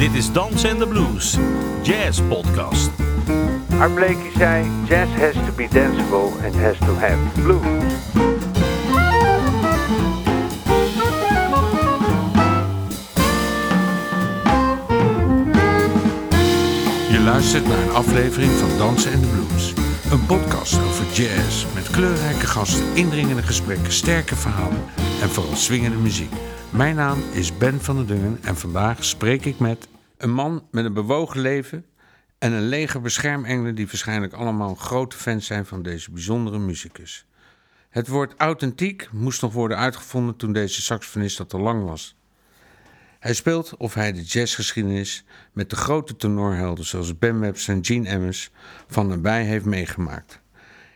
Dit is Dans en de Blues, Jazz Podcast. Art Blakey zei, jazz has to be danceable and has to have blues. Je luistert naar een aflevering van Dansen en de Blues. Een podcast over jazz met kleurrijke gasten, indringende gesprekken, sterke verhalen en vooral swingende muziek. Mijn naam is Ben van der Dungen en vandaag spreek ik met een man met een bewogen leven en een leger beschermengelen die waarschijnlijk allemaal grote fans zijn van deze bijzondere muzikus. Het woord authentiek moest nog worden uitgevonden toen deze saxofonist dat al lang was. Hij speelt of hij de jazzgeschiedenis met de grote tenorhelden zoals Ben Webster en Gene Emmons van nabij heeft meegemaakt.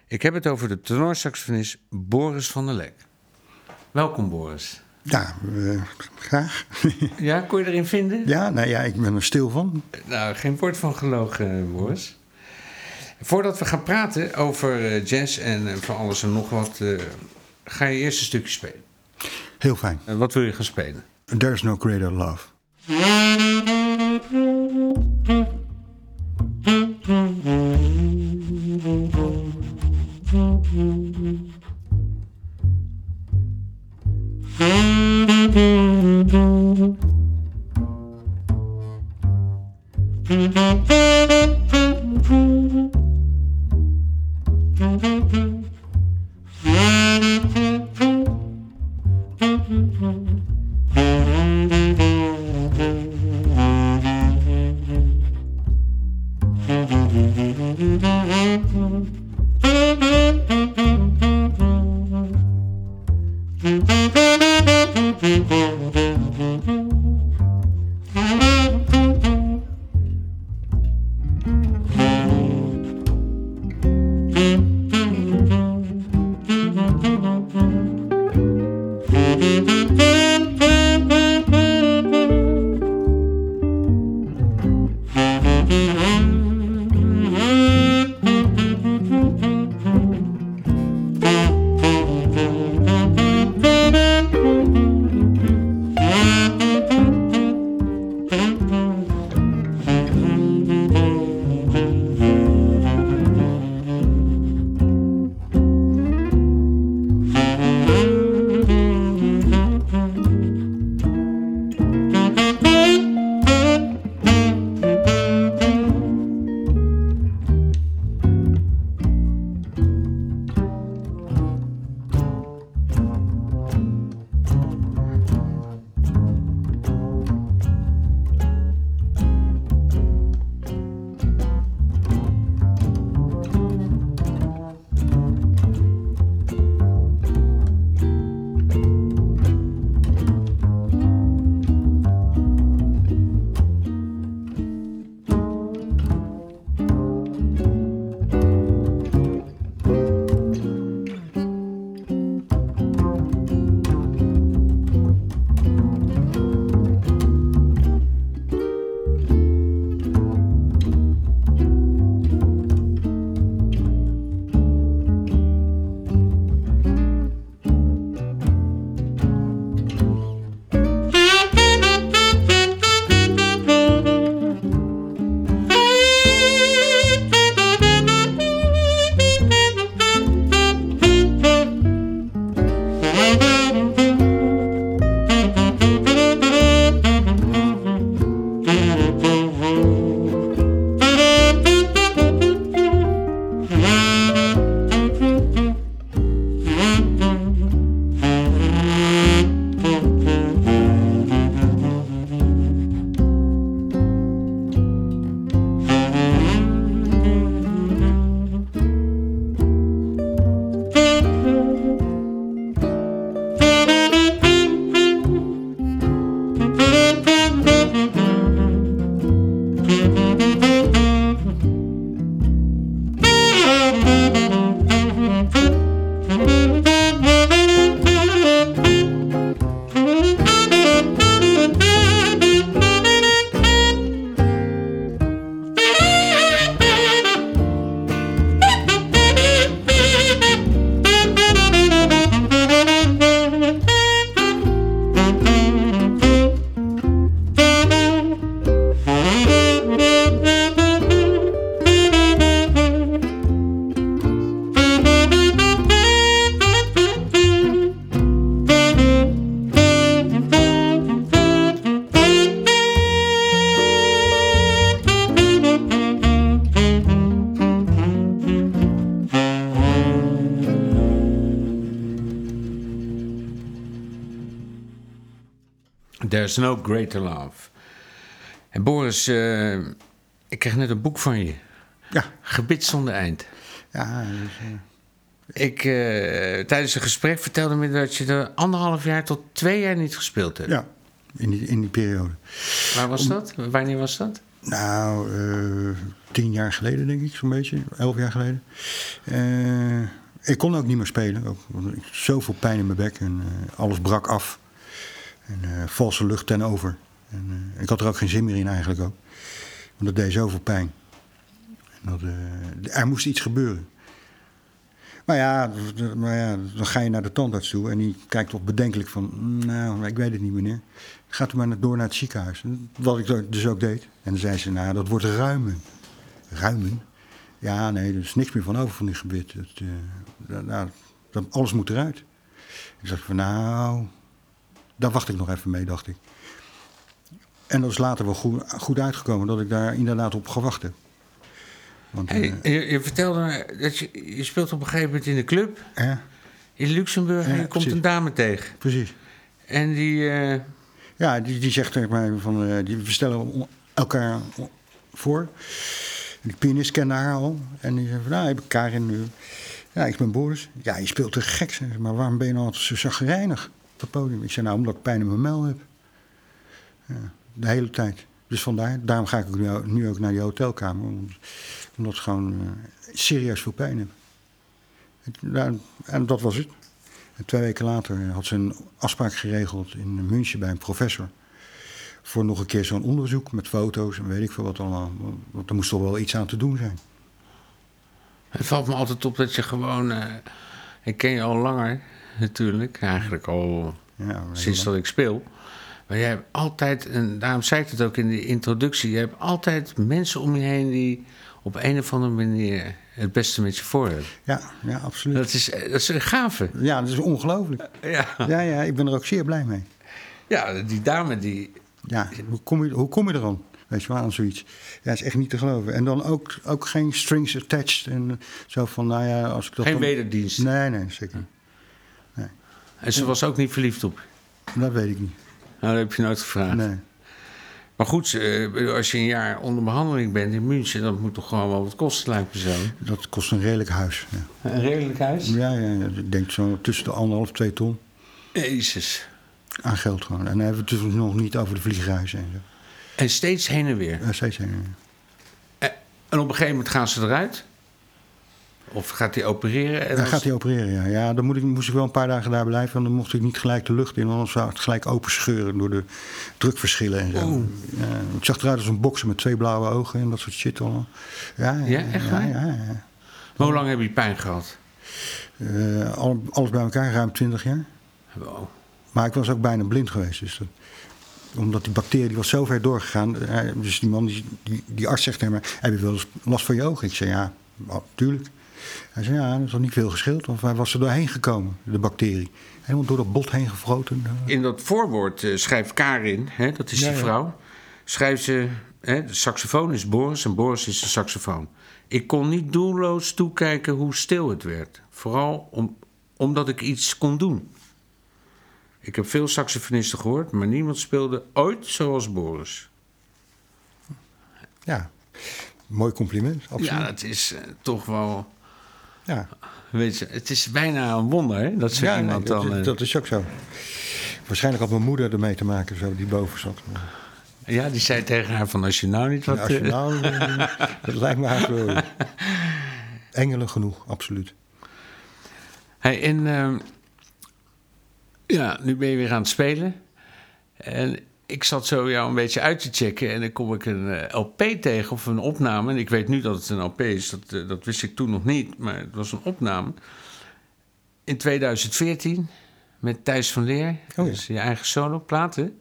Ik heb het over de tenorsaxofonist Boris van der Lek. Welkom Boris. Ja, eh, graag. Ja, kon je erin vinden? ja, nou ja, ik ben er stil van. Nou, geen woord van gelogen, Boris. Voordat we gaan praten over eh, jazz en eh, van alles en nog wat, eh, ga je eerst een stukje spelen. Heel fijn. En wat wil je gaan spelen? There's no greater love. There's no greater love. En Boris, eh, ik kreeg net een boek van je. Ja, Gebit zonder eind. ja dus, eh, Ik, eh, tijdens een gesprek vertelde me dat je er anderhalf jaar tot twee jaar niet gespeeld hebt. ja in, die, in die periode. Waar was dat? Wanneer was dat? Nou, tien jaar geleden denk ik, zo'n beetje. Elf jaar geleden. Eh, ik kon ook niet meer spelen. Ook, ik had zoveel pijn in mijn bek en alles brak af. En eh, valse lucht ten over. En, eh, ik had er ook geen zin meer in eigenlijk ook. Want dat deed zoveel pijn. En dat, eh, er moest iets gebeuren. Maar ja, ja, dan ga je naar de tandarts toe en die kijkt toch bedenkelijk van... Nou, ik weet het niet meneer. Gaat u maar door naar het ziekenhuis. Wat ik dus ook deed. En dan zei ze, nou, dat wordt ruimen. Ruimen? Ja, nee, er is niks meer van over van die gebit. Dat- nou, dat, alles moet eruit. Ik zeg van, nou, daar wacht ik nog even mee, dacht ik. En dat is later wel goed, goed uitgekomen dat ik daar inderdaad op gewacht heb. Want, Hey, eh, je, je vertelde me dat je, je speelt op een gegeven moment in de club in Luxemburg en je komt een dame tegen. precies. En die, eh, Ja, die, die zegt tegen mij van, eh, die, we stellen on- elkaar voor. Die pianist kende haar al. En die zei van, nou, ik ben Karin nu. Ja, ik ben Boris. Ja, je speelt te gek, zeg ze. Maar waarom ben je nou altijd zo zagrijnig op Ik zei, nou, omdat ik pijn in mijn mel heb. De hele tijd. Dus vandaar, daarom ga ik nu, nu ook naar die hotelkamer. Omdat, ik gewoon eh, serieus veel pijn heb. En, nou, en dat was het. En twee weken later had ze een afspraak geregeld in München bij een professor. Voor nog een keer zo'n onderzoek met foto's en weet ik veel wat allemaal. Want er moest toch wel iets aan te doen zijn. het valt me altijd op dat je gewoon... eh, ik ken je al langer natuurlijk, eigenlijk al Ja, sinds dat ik speel. Maar jij hebt altijd, en daarom zei ik het ook in de introductie... je hebt altijd mensen om je heen die op een of andere manier het beste met je voor hebben. Ja, ja, absoluut. Dat is, dat is een gave. Ja, dat is ongelooflijk. Ja. Ja, ja, ik ben er ook zeer blij mee. ja, die dame die... Ja, hoe kom je, hoe kom je er dan? Weet je wel, aan zoiets. Ja, dat is echt niet te geloven. En dan ook, ook geen strings attached. En zo van, nou ja, als ik dat Geen dan- wederdienst. Nee, nee, zeker niet. En ze was ook niet verliefd op. Dat weet ik niet. Nou, dat heb je nooit gevraagd. Nee. Maar goed, eh, als je een jaar onder behandeling bent in München... dat moet toch gewoon wel wat kosten, lijkt me zo. Dat kost een redelijk huis. Ja, Een redelijk huis? ja, ja, ja, ik denk zo tussen de anderhalf twee ton. Jezus. Aan geld gewoon. En dan hebben we het dus nog niet over de vliegreizen en zo. En steeds heen en weer. Ja, steeds heen. Eh, En op een gegeven moment gaan ze eruit? Of gaat hij opereren? En Dan gaat hij opereren, ja. Ja, dan moet ik, moest ik wel een paar dagen daar blijven. Want dan mocht ik niet gelijk de lucht in. Want anders zou het gelijk open scheuren door de drukverschillen en zo. Oh. Ja, ik zag eruit als een bokser met twee blauwe ogen en dat soort shit allemaal. Ja, Ja, echt ja, waar? ja, ja. Hoe lang heb je pijn gehad? Eh, al- alles bij elkaar, ruim 20 jaar. Wow. Maar ik was ook bijna blind geweest. Dus dat, omdat die bacterie die was zo ver doorgegaan. eh, Dus die man, die, die, die arts zegt tegen mij... heb je wel eens last van je ogen? Ik zei, ja, natuurlijk. Hij zei, ja, dat is nog niet veel gescheeld. Want hij was er doorheen gekomen, de bacterie. Helemaal door dat bot heen gefroten. In dat voorwoord eh, schrijft Karin, hè, dat is Ja, die ja. vrouw... schrijft ze, hè, de saxofoon is Boris en Boris is de saxofoon. Ik kon niet doelloos toekijken hoe stil het werd. Vooral om, omdat ik iets kon doen. Ik heb veel saxofonisten gehoord, maar niemand speelde ooit zoals Boris. Ja, mooi compliment, absoluut. Ja, dat is eh, toch wel... Ja, Weet je, het is bijna een wonder hè, dat zo ja nee, iemand dat, dan... is- eh, dat is ook zo. Waarschijnlijk had mijn moeder ermee te maken, zo, die boven zat. Ja, die zei tegen haar van als je nou niet wat... Als je eh, nou, dat lijkt me haast wel. Engelen genoeg, absoluut. Hey, en ehm, ja, nu ben je weer aan het spelen. En ik zat zo jou een beetje uit te checken en dan kom ik een eh, LP tegen of een opname. En ik weet nu dat het een LP is, dat, eh, dat wist ik toen nog niet, maar het was een opname. In 2014 met Thijs van Leer, Oh ja. dus je eigen solo platen.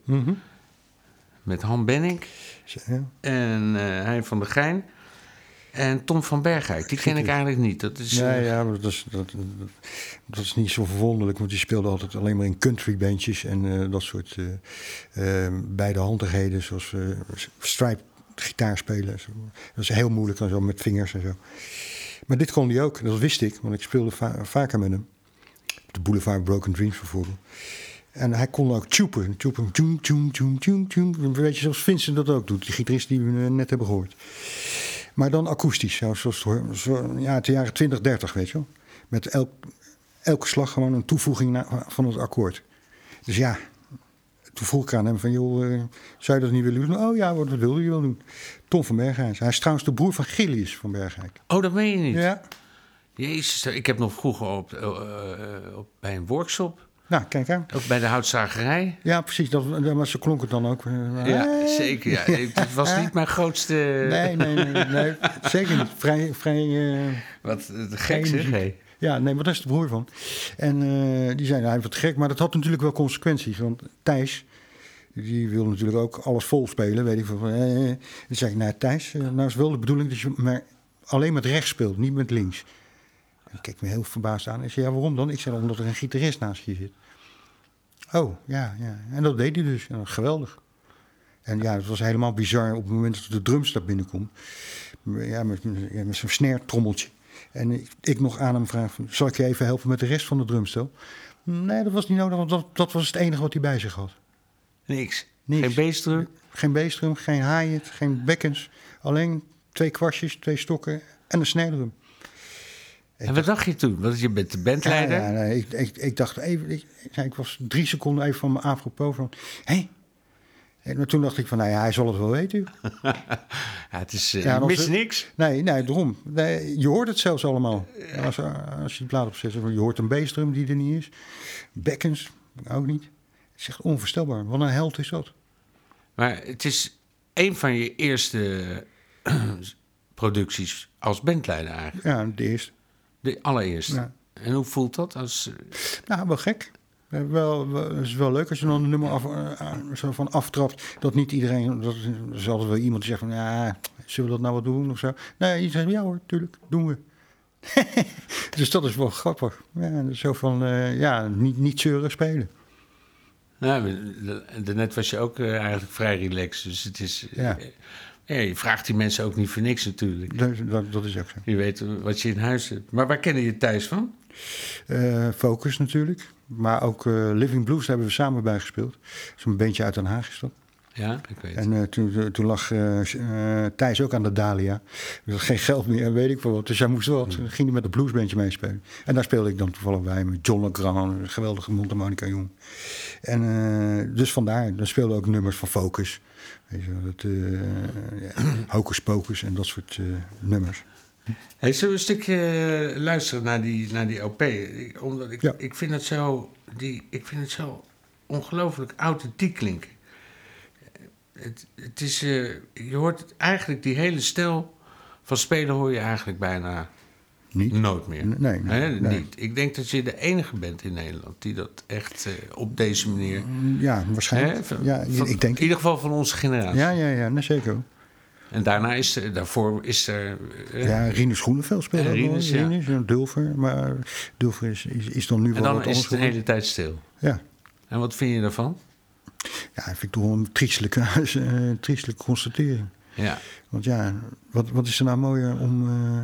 Met Han Benning Ja. en eh Hein van der Geijn. En Tom van Bergijk, die ken ik eigenlijk niet. Dat is, Ja, eh, ja, maar dat is, dat, is niet zo verwonderlijk, want die speelde altijd alleen maar in country bandjes en eh, dat soort eh eh, bijdehandigheden, zoals stripe gitaar spelen. Zo. Dat is heel moeilijk en zo met vingers en zo. Maar dit kon hij ook, dat wist ik, want ik speelde va- vaker met hem. Op de Boulevard Broken Dreams bijvoorbeeld. En hij kon ook tjoepen. Tjoepen, tjoem, tjoem, tjoem, tjoem. Weet je, zoals Vincent dat ook doet. Die gitarist die we net hebben gehoord. Maar dan akoestisch. Zoals, zo, ja, uit de jaren 20, 30, weet je wel. Met elk, elke slag gewoon een toevoeging na- van het akkoord. Dus ja, toen vroeg ik aan hem van, joh, eh, zou je dat niet willen doen? Oh ja, wat wilde je wel doen? Tom van Berghuis. Hij is trouwens de broer van Gillius van Bergijk. Oh, dat meen je niet? Ja. Jezus, ik heb nog vroeger op, eh, eh, op, bij een workshop, Nou, kijk aan. ook bij de houtzagerij. Ja, precies. Dat, maar zo klonk het dan ook. Eh, Ja, zeker. Ja. Het was niet mijn grootste... Nee, nee, nee, nee, zeker niet. Vrij, vrij eh, Wat eh, gek zeg. hé. Ja, nee, maar daar is de broer van. En die zei, nou, hij wat gek, maar dat had natuurlijk wel consequenties. Want Thijs, die wil natuurlijk ook alles vol spelen, weet ik veel. Eh, dan zei ik, nou Thijs, nou is wel de bedoeling dat je maar alleen met rechts speelt, niet met links. En hij keek me heel verbaasd aan. Ik zei, ja, waarom dan? Ik zei, omdat er een gitarist naast je zit. Oh, ja, ja. En dat deed hij dus. Geweldig. En ja, het was helemaal bizar op het moment dat de drumstap binnenkomt. Ja, met, ja, met zo'n snare-trommeltje. En ik, ik nog aan hem vraag, zal ik je even helpen met de rest van de drumstel? Nee, dat was niet nodig, want dat, dat was het enige wat hij bij zich had. Niks. Niks. Geen bassdrum. Geen bassdrum, geen hi-hat, geen bekkens. Alleen twee kwastjes, twee stokken en een snare drum. En wat dacht je toen? Want je bent de bandleider. Ja, ja, nee, ik, ik, ik dacht even, ik, ik was drie seconden even van mijn apropos van, hé? En maar toen dacht ik van, nou ja, hij zal het wel weten. Ja, het is eh Ja, dan mist ze- niks. Nee, nee, daarom. Nee, je hoort het zelfs allemaal. Als, als je die plaat opzet, je hoort een bassdrum die er niet is. Bekkens, ook niet. Het is echt onvoorstelbaar. Wat een held is dat. Maar het is een van je eerste producties als bandleider eigenlijk. Ja, de eerste. De allereerste. Ja. En hoe voelt dat? Als, eh, Nou, wel gek. Eh, Wel, wel, het is wel leuk als je dan een nummer af, eh, zo van aftrapt. Dat niet iedereen. Dat, is altijd wel iemand die zegt van ja, zullen we dat nou wat doen of zo. Nee, je zegt ja hoor, tuurlijk, doen we. dus dat is wel grappig. Ja, zo van ja, niet, niet zeuren spelen. nou, daarnet was je ook eigenlijk vrij relaxed. Dus het is... Ja. Ja, je vraagt die mensen ook niet voor niks natuurlijk. Dat, dat, dat is ook zo. Je weet wat je in huis hebt. Maar waar kennen je Thijs van? Eh, Focus natuurlijk. Maar ook eh, Living Blues daar hebben we samen bij gespeeld. Zo'n beentje uit Den Haag is dat. Ja, ik weet En eh, toen, toen lag eh, eh, Thijs ook aan de Dahlia. Er was geen geld meer en weet ik veel wat. Dus hij moest wat. Toen ging hij met een bluesbandje meespelen. En daar speelde ik dan toevallig bij met John LeGrand. Een geweldige mondharmonica jong. En eh, dus vandaar. Dan speelden ook nummers van Focus. Weet je, wel, dat, eh, ja, Hocus Pocus en dat soort eh, nummers. Hey, zullen we een stukje eh, luisteren naar die, naar die OP? Ik, omdat ik, Ja. ik, vind het zo, die, ik vind het zo ongelooflijk authentiek klinken. Het, het is, eh, je hoort het, eigenlijk die hele stijl van spelen hoor je eigenlijk bijna Niet? nooit meer. Nee, nee, Hè, nee. Niet. Ik denk dat je de enige bent in Nederland die dat echt eh, op deze manier... Ja, waarschijnlijk. van- ja, van- ik denk. In ieder geval van onze generatie. Ja, ja, ja, nee, zeker. En daarna is er, daarvoor is er... eh, Ja, Rinus Groeneveld speelde Rinus, ja. Rinus, en Dulfer. Maar Dulfer is, is, is dan nu en wel dan wat is het de hele tijd stil. Ja. En wat vind je daarvan? Ja, vind ik toch wel een triestelijke, eh, triestelijke constatering. Ja. Want ja, wat, wat is er nou mooier om... eh,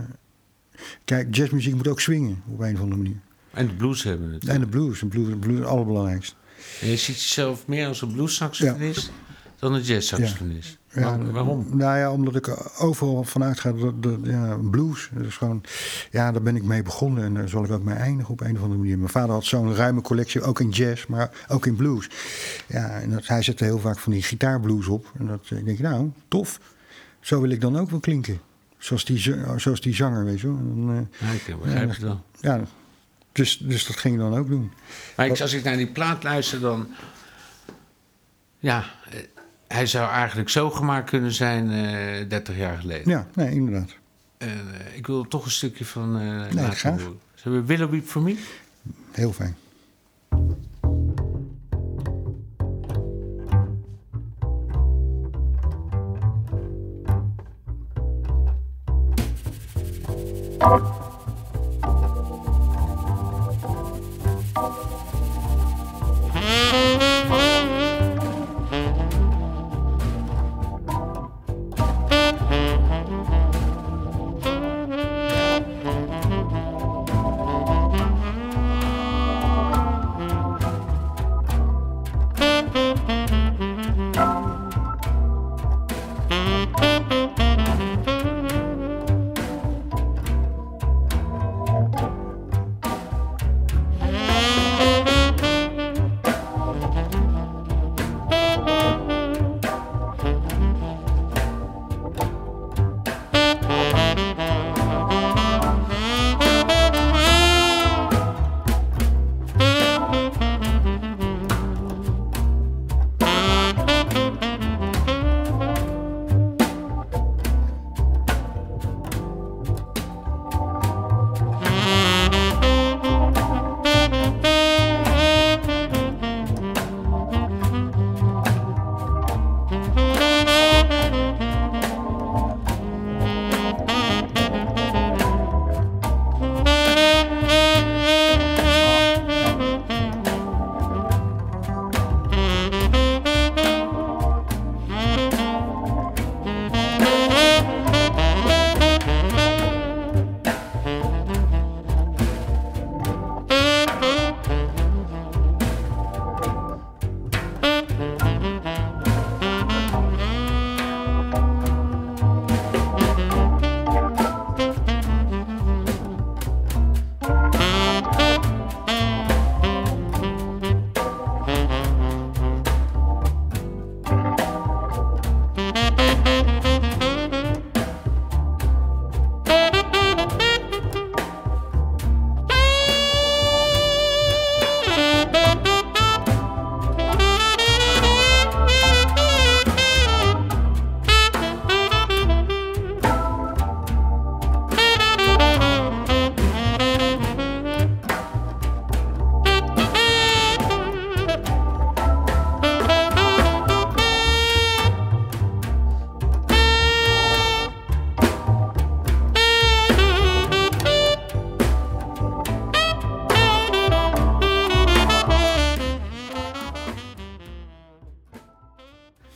Kijk, jazzmuziek moet ook swingen op een of andere manier. En de blues hebben het. En de blues, de blues, de blues is het allerbelangrijkste. En je ziet jezelf meer als een blues-saxofonist dan een jazz-saxofonist. Waar- waarom? Nou ja, omdat ik er overal vanuit ga dat, dat ja, blues, dat is gewoon, ja, daar ben ik mee begonnen en daar zal ik ook mee eindigen op een of andere manier. Mijn vader had zo'n ruime collectie, ook in jazz, maar ook in blues. Ja, en dat, hij zette heel vaak van die gitaarblues op. En dat ik denk, nou, tof. Zo wil ik dan ook wel klinken. Zoals die, zoals die zanger, weet je wel. En eh, Ja, ik begrijp het wel. ja, dus, dus dat ging ik dan ook doen. Maar ik, als ik naar die plaat luister, dan... Ja, eh, hij zou eigenlijk zo gemaakt kunnen zijn eh, uh, 30 jaar geleden. Ja, nee, inderdaad. Uh, ik wil toch een stukje van uh, nee, graag. We Willoughby voor me? Heel fijn.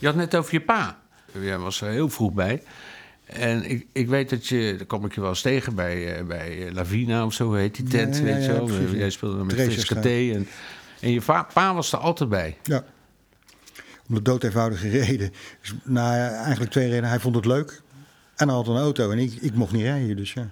Je had net over je pa. Jij was er heel vroeg bij. En ik, ik weet dat je, daar kom ik je wel eens tegen bij, eh, bij eh, Lavina of zo heet die tent, Ja, ja, weet je ja, wel. ja. Jij speelde dan met. Thee en, en je va- pa was er altijd bij. Ja. Om de dood eenvoudige reden. Dus, nou eigenlijk twee redenen. Hij vond het leuk. En hij had een auto. En ik, ik mocht niet rijden. Dus ja.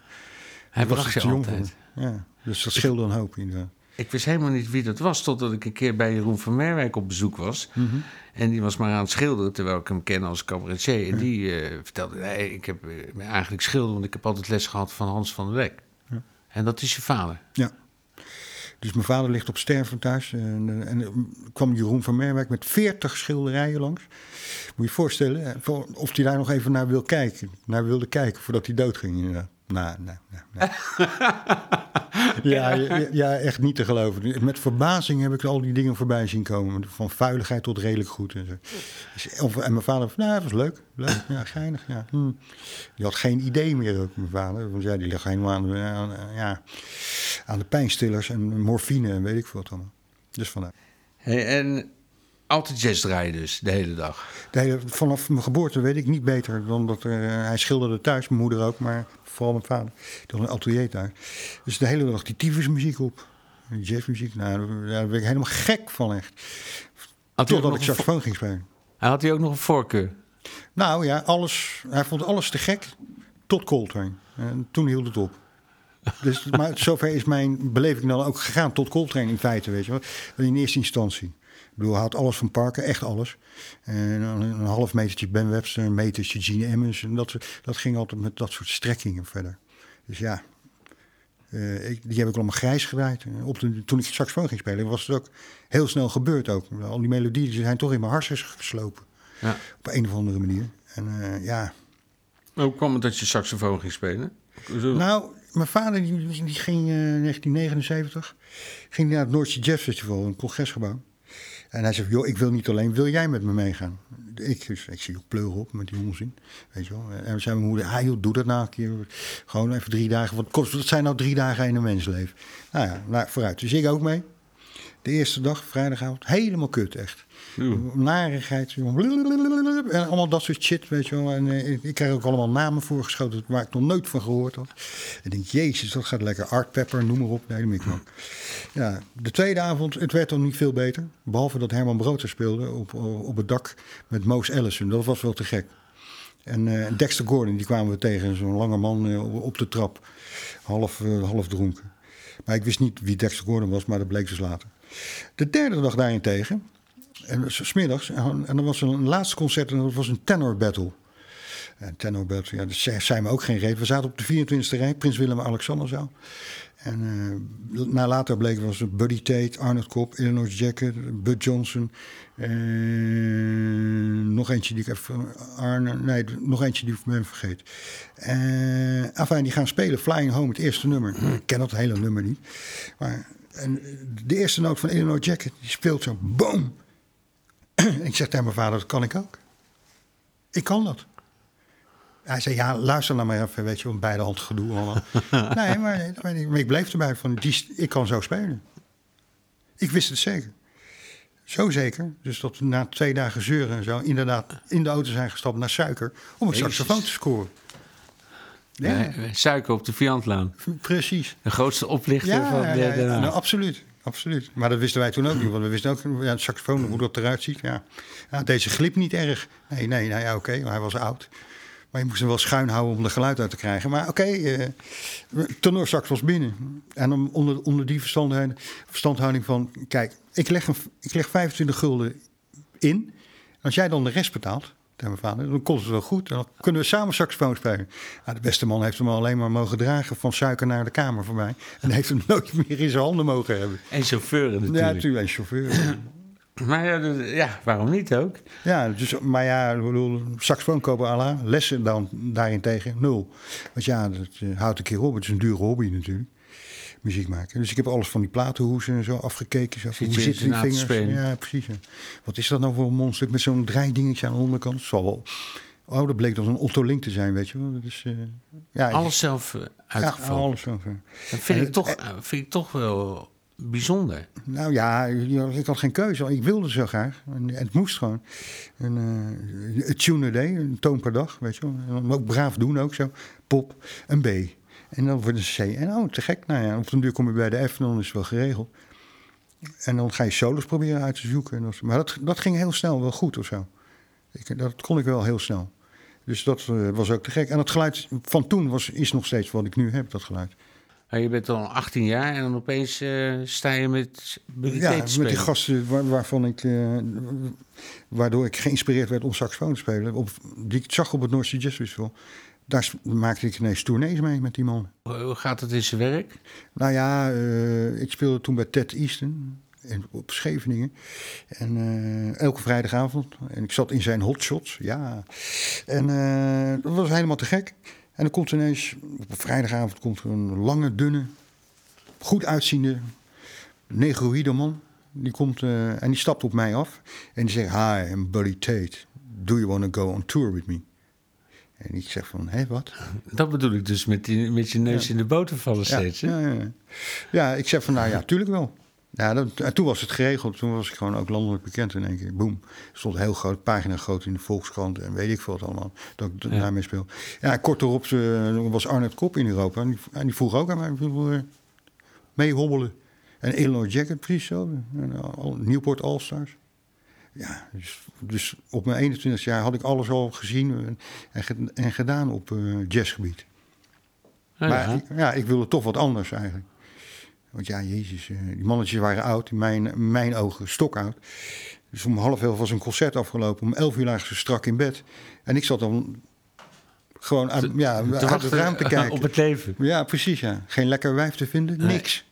Hij was bracht je jong altijd. Ja. Dus dat scheelde een hoop inderdaad. Ik wist helemaal niet wie dat was, totdat ik een keer bij Jeroen van Merwijk op bezoek was. Mhm. En die was maar aan het schilderen, terwijl ik hem ken als cabaretier. En die eh, vertelde, nee, ik heb eh, me eigenlijk schilderen, want ik heb altijd les gehad van Hans van der Lek. En dat is je vader. Ja. Dus mijn vader ligt op sterven thuis. En, eh, en er kwam Jeroen van Merwijk met 40 schilderijen langs. Moet je je voorstellen eh, voor- of hij daar nog even naar wil kijken. Naar wilde kijken voordat hij doodging inderdaad. Nou, nou, nou. ja, ja, ja, echt niet te geloven. Met verbazing heb ik al die dingen voorbij zien komen. Van vuiligheid tot redelijk goed. En, zo. Dus, of- en mijn vader, nou, dat was leuk. leuk ja, geinig. Ja. Hm. Die had geen idee meer ook, mijn vader. Want ja, die ligt helemaal aan de, aan, ja, aan de pijnstillers en morfine en weet ik veel wat allemaal. Dus vandaar. Hey, en altijd jazz draaien dus, de hele dag. De hele, vanaf mijn geboorte weet ik niet beter dan dat eh, hij schilderde thuis, mijn moeder ook, maar vooral mijn vader. Had een atelier thuis. Dus de hele dag die tyfusmuziek op. Jazzmuziek, nou, daar- daar werd ik helemaal gek van echt. Had Totdat ik saxofoon ging spelen. had hij ook nog een voorkeur? Nou ja, alles, hij vond alles te gek tot Coltrane. En toen hield het op. Dus, maar zover is mijn beleving dan ook gegaan tot Coltrane in feite, weet je wel. In eerste instantie. Ik bedoel, hij had alles van Parker, echt alles. En dan een half metertje Ben Webster, een metertje Gene Emmons. En dat, dat ging altijd met dat soort strekkingen verder. Dus ja, eh, ik, die heb ik allemaal grijs gedraaid. Op de, toen ik saxofoon ging spelen, was het ook heel snel gebeurd ook. Al die melodieën die zijn toch in mijn hersens geslopen. Ja. Op een of andere manier. En eh, ja, Hoe kwam het dat je saxofoon ging spelen? Zo- nou, mijn vader die, die ging eh 1979 ging naar het Noordse Jazz Festival, een congresgebouw. En hij zei, joh, ik wil niet alleen, wil jij met me meegaan? Ik, dus, ik zie ook pleuren op met die onzin, weet je wel. En zei mijn moeder, ah joh, doe dat nou een keer. Gewoon even drie dagen, wat kost, dat zijn nou drie dagen in een mensleven. Nou ja, nou, vooruit. Dus ik ook mee. De eerste dag, vrijdagavond, helemaal kut echt. Narigheid. En allemaal dat soort shit, weet je wel. En eh, ik, krijg ook allemaal namen voorgeschoten waar ik nog nooit van gehoord had. En denk, jezus, dat gaat lekker. Art Pepper, noem maar op. Nee. Ja, de tweede avond, het werd dan niet veel beter. Behalve dat Herman Brood er speelde op, op het dak met Moos Ellison. Dat was wel te gek. En eh, Dexter Gordon, die kwamen we tegen. Zo'n lange man eh, op- de trap. Half, half dronken. Maar ik wist niet wie Dexter Gordon was, maar dat bleek dus later. De derde dag daarentegen, en smiddags, en en er was een laatste concert en dat was een tenor battle. En tenor battle, ja, dat zei me ook geen reet. We zaten op de 24e rij, Prins Willem-Alexanderzaal. En eh, na later bleek was Buddy Tate, Arnold Kopp, Illinois Jacket, Bud Johnson. eh, nog eentje die ik even. Arne, nee, nog eentje die ik ben vergeten. Eh enfin, die gaan spelen Flying Home, het eerste nummer. Ik ken dat hele nummer niet. Maar en de eerste noot van Illinois Jacket, die speelt zo, boom. Ik zeg tegen mijn vader, dat kan ik ook. Ik kan dat. Hij zei, ja, luister nou maar even, weet je, een beide hand gedoe. allemaal. nee, maar, maar ik- bleef erbij van, die, ik kan zo spelen. Ik wist het zeker. Zo zeker. Dus dat we na twee dagen zeuren en zo inderdaad in de auto zijn gestapt naar suiker om een saxofoon te scoren. Ja, Suiker op de Viantlaan. precies. De grootste oplichter Ja, van ja, de, nou, absoluut. Absoluut. Maar dat wisten wij toen ook niet. Want we wisten ook, ja, de saxofoon, hoe dat eruit ziet. Ja. Ja, deze glip niet erg. Nee, nee, nou ja, oké. hij was oud. Maar je moest hem wel schuin houden om er geluid uit te krijgen. Maar oké, eh tenorsax was binnen. En om, onder, onder die verstandhouding, verstandhouding van... Kijk, ik leg, een, ik leg 25 gulden in. Als jij dan de rest betaalt, mijn vader, dan komt het wel goed. Dan kunnen we samen saxofoon spelen. Nou, de beste man heeft hem alleen maar mogen dragen van suiker naar de kamer voor mij. En heeft hem nooit meer in zijn handen mogen hebben. En chauffeuren Ja, natuurlijk. natuurlijk, en chauffeur. Maar ja, ja, waarom niet ook? ja, dus, maar ja, ik bedoel, saxofoon kopen à la, lessen dan daarentegen nul. Want ja, dat eh, houdt een keer op. Het is een dure hobby natuurlijk. Muziek maken. Dus ik heb alles van die platenhoesen en zo afgekeken. Zo, Zit hoe zitten die vingers? Ja, precies. ja. Wat is dat nou voor een mondstuk met zo'n draaidingetje aan de onderkant? Het zal wel. Oh, dat bleek dan een Otto Link te zijn, weet je wel. Eh, ja, Alles zelf eh, ja, uitgevallen. alles zo. Dat vind En ik, het- toch, eh, vind ik toch wel bijzonder. Nou ja, ik had geen keuze. Ik wilde zo graag. En het moest gewoon. En, uh, het tune a day, een toon per dag, weet je wel. En ook braaf doen ook zo. Pop, een B. En dan wordt een C. En oh, te gek. Nou ja, op den duur kom je bij de F en dan is het wel geregeld. En dan ga je solos proberen uit te zoeken. Maar dat, dat ging heel snel wel goed of zo. Ik, dat kon ik wel heel snel. Dus dat uh, was ook te gek. En het geluid van toen was, is nog steeds wat ik nu heb, dat geluid. je bent al 18 jaar en dan opeens uh, sta je met Ja, met die gasten waar, waarvan ik, uh, waardoor ik geïnspireerd werd om saxofoon te spelen. Op, die ik zag op het North Sea Jazz Festival. Daar maakte ik ineens tournees mee met die man. Hoe gaat het in zijn werk? Nou ja, ik speelde toen bij Ted Easton in, op Scheveningen. En uh, elke vrijdagavond. En ik zat in zijn hotshots, ja. En uh, dat was helemaal te gek. En dan komt ineens, op vrijdagavond komt er een lange, dunne, goed uitziende, negroïde man. Die komt en die stapt op mij af. En die zegt, hi, I'm Buddy Tate. Do you want to go on tour with me? En ik zeg van, hé, wat? Dat bedoel ik dus met, die, met je neus in de boter vallen steeds, ja, ja, ja, ja, ik zeg van, nou ja, tuurlijk wel. Ja, dat, en toen was het geregeld. Toen was ik gewoon ook landelijk bekend in één keer. Boom. Stond heel groot, pagina groot in de Volkskrant en weet ik veel wat allemaal. Dat ik ja. daarmee speel. Ja, kort erop uh, was Arnold Kop in Europa. En die, en die vroeg ook aan mij, uh, mee hobbelen. En Illinois Jacket, precies zo. En, uh, Newport All-Stars. Ja, dus, dus, op mijn 21 jaar had ik alles al gezien en, en gedaan op jazzgebied. Ja, maar ik, ja, ik wilde toch wat anders eigenlijk. Want ja, jezus, eh, die mannetjes waren oud, in mijn, mijn ogen stokoud. Dus om half elf was een concert afgelopen. Om elf uur lagen ze strak in bed. En ik zat dan gewoon aan, ja, te uit het raam te kijken. Op het leven. Ja, precies. Ja. Geen lekker wijf te vinden, nee. niks.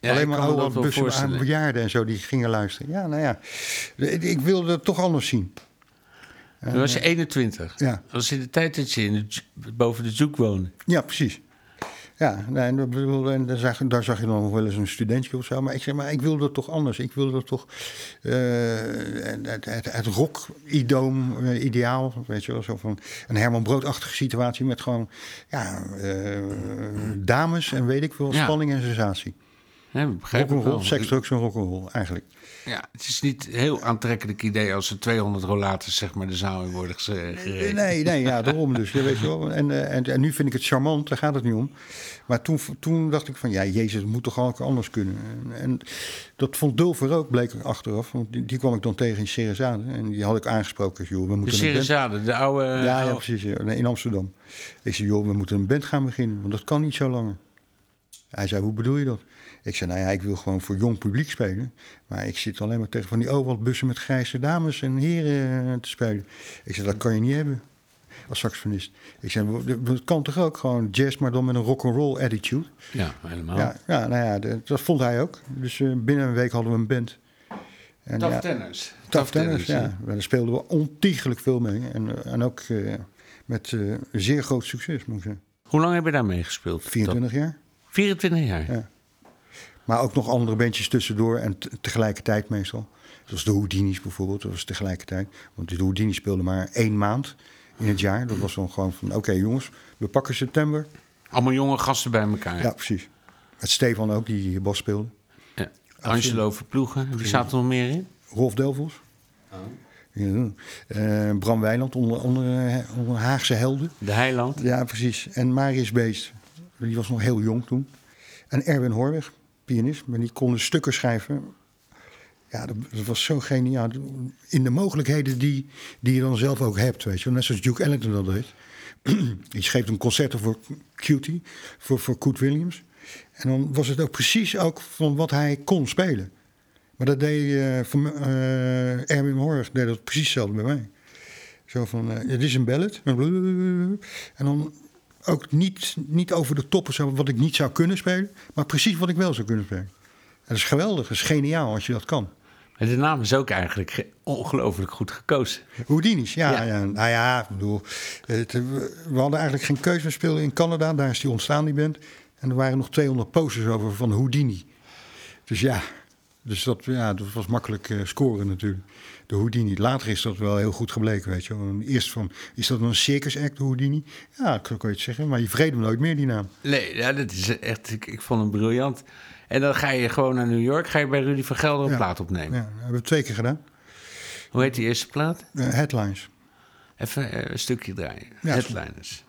Ja, Alleen maar oude bussen aan bejaarden en zo die gingen luisteren. Ja, nou ja. Ik wilde het toch anders zien. Toen was je 21. Ja. Dat was in de tijd dat je in de, boven de zoek woonde. Ja, precies. Ja, nee, en daar, zag, daar zag je dan nog wel eens een studentje of zo. Maar ik zeg, maar ik wilde toch anders. Ik wilde toch uh, het, het, het rock-idoom, uh, ideaal, weet je wel. Zo van een Herman Brood-achtige situatie met gewoon ja, uh, dames en weet ik veel, spanning en sensatie. Ja, rock'n'roll, seks, drugs en rock'n'roll eigenlijk. Ja, het is niet een heel aantrekkelijk idee als er 200 rollators zeg maar de zaal in worden gereden. Nee, nee, ja, daarom dus. Ja, weet je wel. En, en, en, nu vind ik het charmant, daar gaat het niet om. Maar toen, toen dacht ik van, ja, Jezus, het moet toch ook anders kunnen. En, en dat vond Dulver ook, bleek er achteraf. Want die, die kwam ik dan tegen in Ceresade. En die had ik aangesproken. Joh, we moeten de Ceresade, de oude... Ja, ja precies. in Amsterdam. Ik zei, joh, we moeten een band gaan beginnen. Want dat kan niet zo langer. Hij zei, hoe bedoel je dat? Ik zei, nou ja, ik wil gewoon voor jong publiek spelen. Maar ik zit alleen maar tegen van die bussen met grijze dames en heren eh, te spelen. Ik zei, dat kan je niet hebben als saxofonist. Ik zei, dat kan toch ook gewoon jazz, maar dan met een rock'n'roll attitude. Ja, helemaal. Ja, ja nou ja, dat, vond hij ook. Dus uh, binnen een week hadden we een band. En, Tough ja, Tennis. Tough, Tennis, ja. Daar speelden we ontiegelijk veel mee. En, en ook uh, met uh, zeer groot succes, moet ik zeggen. Hoe lang heb je daarmee gespeeld? 24 jaar. 24 jaar? Ja. Maar ook nog andere bandjes tussendoor en tegelijkertijd meestal. Zoals de Houdini's bijvoorbeeld, dat was tegelijkertijd. Want de Houdini speelde maar één maand in het jaar. Dat was dan gewoon van, oké jongens, we pakken september. Allemaal jonge gasten bij elkaar. Ja, precies. Met Stefan ook, die hier bas speelde. Ja. Angelo Verploegen, wie staat er nog meer in? Rolf Delvos. Oh. Ja, uh, Bram Weiland, onder, onder, eh, onder Haagse helden. De Heiland. Ja, precies. En Marius Beest, die was nog heel jong toen. En Erwin Horweg, pianist, maar die konden stukken schrijven. Ja, dat, was zo geniaal. In de mogelijkheden die, die je dan zelf ook hebt, weet je Net zoals Duke Ellington dat deed. die schreef een concerto voor Cutie, voor, voor Koet Williams. En dan was het ook precies ook van wat hij kon spelen. Maar dat deed van, uh, Erwin Horg deed dat precies hetzelfde bij mij. Zo van, uh, dit is een ballad. En dan ook niet, niet over de toppen wat ik niet zou kunnen spelen, maar precies wat ik wel zou kunnen spelen. En dat is geweldig, dat is geniaal als je dat kan. En de naam is ook eigenlijk ongelooflijk goed gekozen. Houdini's, ja, ja. ja. Nou ja, ik bedoel, het, we hadden eigenlijk geen keuze. We speelden in Canada, daar is die ontstaan, die band. En er waren nog 200 posters over van Houdini. Dus ja, Dus dat, ja, dat was makkelijk eh, scoren natuurlijk. De Houdini. Later is dat wel heel goed gebleken, weet je Eerst van, is dat een circus act, de Houdini? Ja, dat kan je het zeggen. Maar je vergeet hem nooit meer, die naam. Nee, ja, dat is echt, ik, ik vond hem briljant. En dan ga je gewoon naar New York, ga je bij Rudy van Gelder een Ja. plaat opnemen. Ja, dat hebben we twee keer gedaan. Hoe heet die eerste plaat? Eh, headlines. Even eh, een stukje draaien. Ja. Headliners.